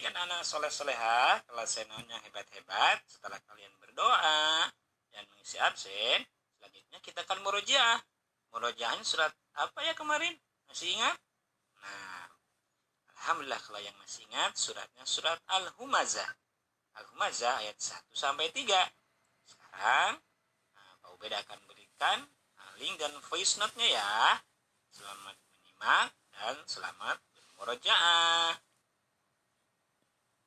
jadikan anak soleh soleha, kelas senonnya hebat-hebat. Setelah kalian berdoa dan mengisi absen, selanjutnya kita akan murojaah. Murojaahnya surat apa ya kemarin? Masih ingat? Nah, Alhamdulillah kalau yang masih ingat suratnya surat Al-Humazah. Al-Humazah ayat 1 sampai 3. Sekarang nah, Pak Ubed akan berikan nah, link dan voice note-nya ya. Selamat menyimak dan selamat bermurojaah.